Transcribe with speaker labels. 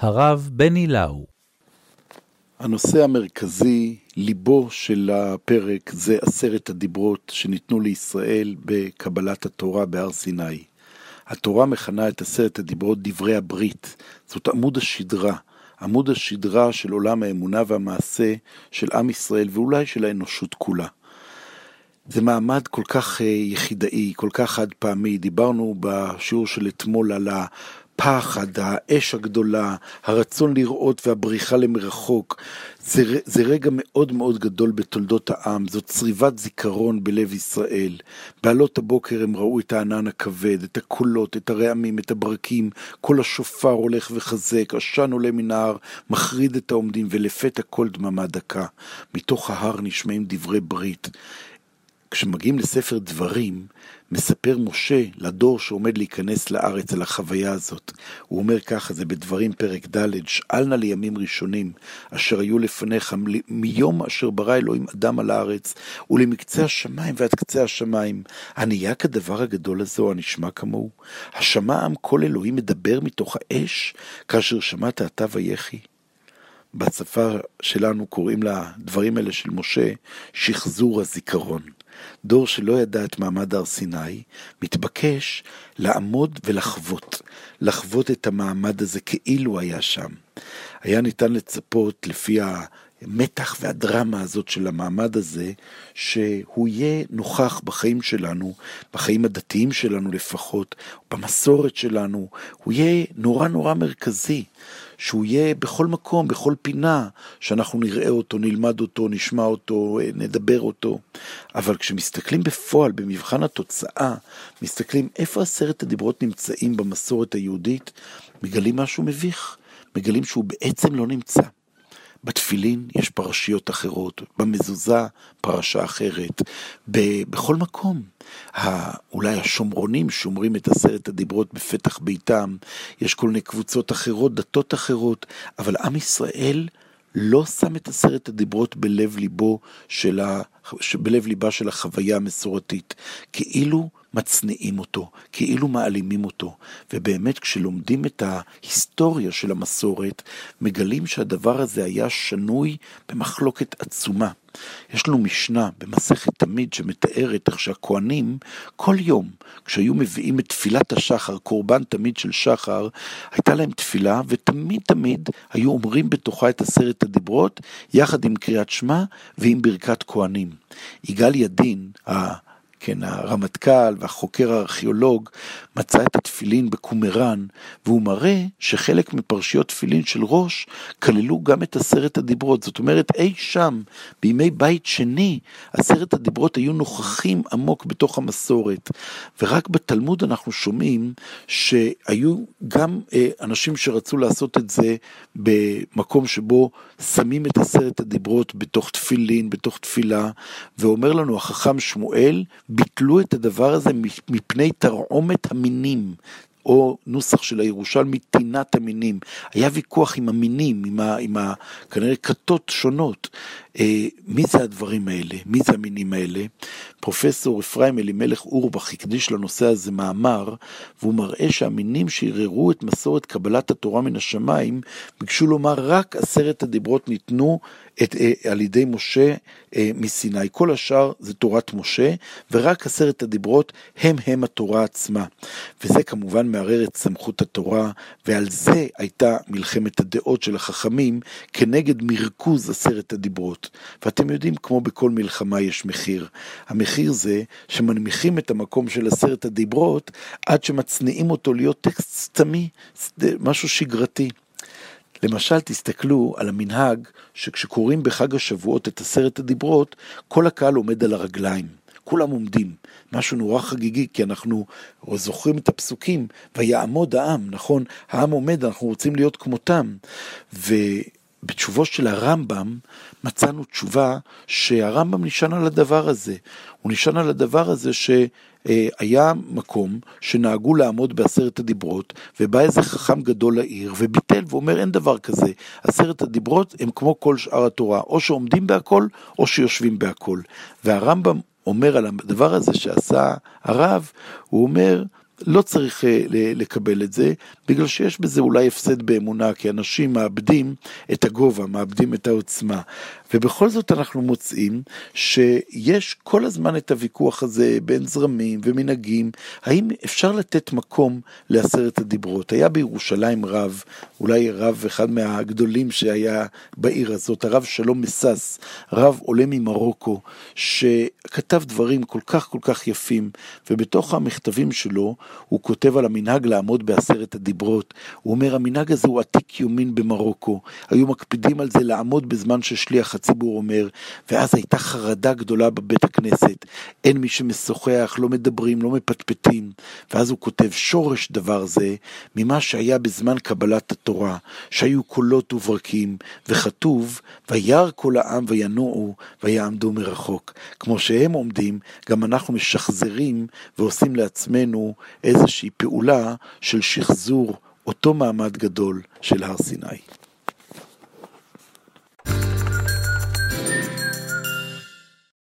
Speaker 1: הרב בני לאו.
Speaker 2: הנושא המרכזי, ליבו של הפרק, זה עשרת הדיברות שניתנו לישראל בקבלת התורה בהר סיני. התורה מכנה את עשרת הדיברות דברי הברית, זאת עמוד השדרה, עמוד השדרה של עולם האמונה והמעשה של עם ישראל ואולי של האנושות כולה. זה מעמד כל כך אה, יחידאי, כל כך חד פעמי. דיברנו בשיעור של אתמול על הפחד, האש הגדולה, הרצון לראות והבריחה למרחוק. זה, זה רגע מאוד מאוד גדול בתולדות העם, זאת צריבת זיכרון בלב ישראל. בעלות הבוקר הם ראו את הענן הכבד, את הקולות, את הרעמים, את הברקים, כל השופר הולך וחזק, עשן עולה מן ההר, מחריד את העומדים, ולפתע כל דממה דקה. מתוך ההר נשמעים דברי ברית. כשמגיעים לספר דברים, מספר משה לדור שעומד להיכנס לארץ על החוויה הזאת. הוא אומר ככה, זה בדברים פרק ד', שאל נא לימים ראשונים, אשר היו לפניך, מיום אשר ברא אלוהים אדם על הארץ, ולמקצה השמיים ועד קצה השמיים. הנהיה כדבר הגדול הזה, או הנשמע כמוהו? השמע עם כל אלוהים מדבר מתוך האש, כאשר שמעת אתה ויחי? בשפה שלנו קוראים לדברים האלה של משה שחזור הזיכרון. דור שלא ידע את מעמד הר סיני, מתבקש לעמוד ולחוות, לחוות את המעמד הזה כאילו היה שם. היה ניתן לצפות לפי המתח והדרמה הזאת של המעמד הזה, שהוא יהיה נוכח בחיים שלנו, בחיים הדתיים שלנו לפחות, במסורת שלנו, הוא יהיה נורא נורא מרכזי. שהוא יהיה בכל מקום, בכל פינה, שאנחנו נראה אותו, נלמד אותו, נשמע אותו, נדבר אותו. אבל כשמסתכלים בפועל, במבחן התוצאה, מסתכלים איפה עשרת הדיברות נמצאים במסורת היהודית, מגלים משהו מביך, מגלים שהוא בעצם לא נמצא. בתפילין יש פרשיות אחרות, במזוזה פרשה אחרת, בכל מקום. אולי השומרונים שומרים את עשרת הדיברות בפתח ביתם, יש כל מיני קבוצות אחרות, דתות אחרות, אבל עם ישראל לא שם את עשרת הדיברות בלב ליבו של ה... בלב ליבה של החוויה המסורתית, כאילו מצניעים אותו, כאילו מעלימים אותו. ובאמת כשלומדים את ההיסטוריה של המסורת, מגלים שהדבר הזה היה שנוי במחלוקת עצומה. יש לנו משנה במסכת תמיד שמתארת איך שהכוהנים כל יום כשהיו מביאים את תפילת השחר, קורבן תמיד של שחר, הייתה להם תפילה ותמיד תמיד היו אומרים בתוכה את עשרת הדיברות יחד עם קריאת שמע ועם ברכת כהנים. יגאל ידין, כן, הרמטכ"ל והחוקר הארכיאולוג מצא את התפילין בקומראן, והוא מראה שחלק מפרשיות תפילין של ראש כללו גם את עשרת הדיברות. זאת אומרת, אי שם, בימי בית שני, עשרת הדיברות היו נוכחים עמוק בתוך המסורת. ורק בתלמוד אנחנו שומעים שהיו גם אה, אנשים שרצו לעשות את זה במקום שבו שמים את עשרת הדיברות בתוך תפילין, בתוך תפילה, ואומר לנו החכם שמואל, ביטלו את הדבר הזה מפני תרעומת המינים. או נוסח של הירושלמי, טינת המינים. היה ויכוח עם המינים, עם, ה, עם ה, כנראה כתות שונות. אה, מי זה הדברים האלה? מי זה המינים האלה? פרופסור אפרים אלימלך אורבך הקדיש לנושא הזה מאמר, והוא מראה שהמינים שערערו את מסורת קבלת התורה מן השמיים, ביקשו לומר רק עשרת הדיברות ניתנו את, אה, על ידי משה אה, מסיני. כל השאר זה תורת משה, ורק עשרת הדיברות הם הם התורה עצמה. וזה כמובן מערער את סמכות התורה, ועל זה הייתה מלחמת הדעות של החכמים כנגד מרכוז עשרת הדיברות. ואתם יודעים, כמו בכל מלחמה יש מחיר. המחיר זה שמנמיכים את המקום של עשרת הדיברות עד שמצניעים אותו להיות טקסט סתמי, משהו שגרתי. למשל, תסתכלו על המנהג שכשקוראים בחג השבועות את עשרת הדיברות, כל הקהל עומד על הרגליים. כולם עומדים, משהו נורא חגיגי, כי אנחנו זוכרים את הפסוקים, ויעמוד העם, נכון? העם עומד, אנחנו רוצים להיות כמותם. ובתשובו של הרמב"ם מצאנו תשובה שהרמב"ם נשען על הדבר הזה. הוא נשען על הדבר הזה ש... אה, היה מקום שנהגו לעמוד בעשרת הדיברות, ובא איזה חכם גדול לעיר, וביטל ואומר אין דבר כזה, עשרת הדיברות הם כמו כל שאר התורה, או שעומדים בהכל, או שיושבים בהכל. והרמב"ם אומר על הדבר הזה שעשה הרב, הוא אומר, לא צריך אה, לקבל את זה, בגלל שיש בזה אולי הפסד באמונה, כי אנשים מאבדים את הגובה, מאבדים את העוצמה. ובכל זאת אנחנו מוצאים שיש כל הזמן את הוויכוח הזה בין זרמים ומנהגים, האם אפשר לתת מקום לעשרת הדיברות. היה בירושלים רב, אולי רב אחד מהגדולים שהיה בעיר הזאת, הרב שלום מסס, רב עולה ממרוקו, שכתב דברים כל כך כל כך יפים, ובתוך המכתבים שלו הוא כותב על המנהג לעמוד בעשרת הדיברות. הוא אומר, המנהג הזה הוא עתיק יומין במרוקו, היו מקפידים על זה לעמוד בזמן ששליח הציבור אומר, ואז הייתה חרדה גדולה בבית הכנסת, אין מי שמשוחח, לא מדברים, לא מפטפטים, ואז הוא כותב, שורש דבר זה ממה שהיה בזמן קבלת התורה, שהיו קולות וברקים, וכתוב, וירא כל העם וינועו, ויעמדו מרחוק. כמו שהם עומדים, גם אנחנו משחזרים ועושים לעצמנו איזושהי פעולה של שחזור אותו מעמד גדול של הר סיני.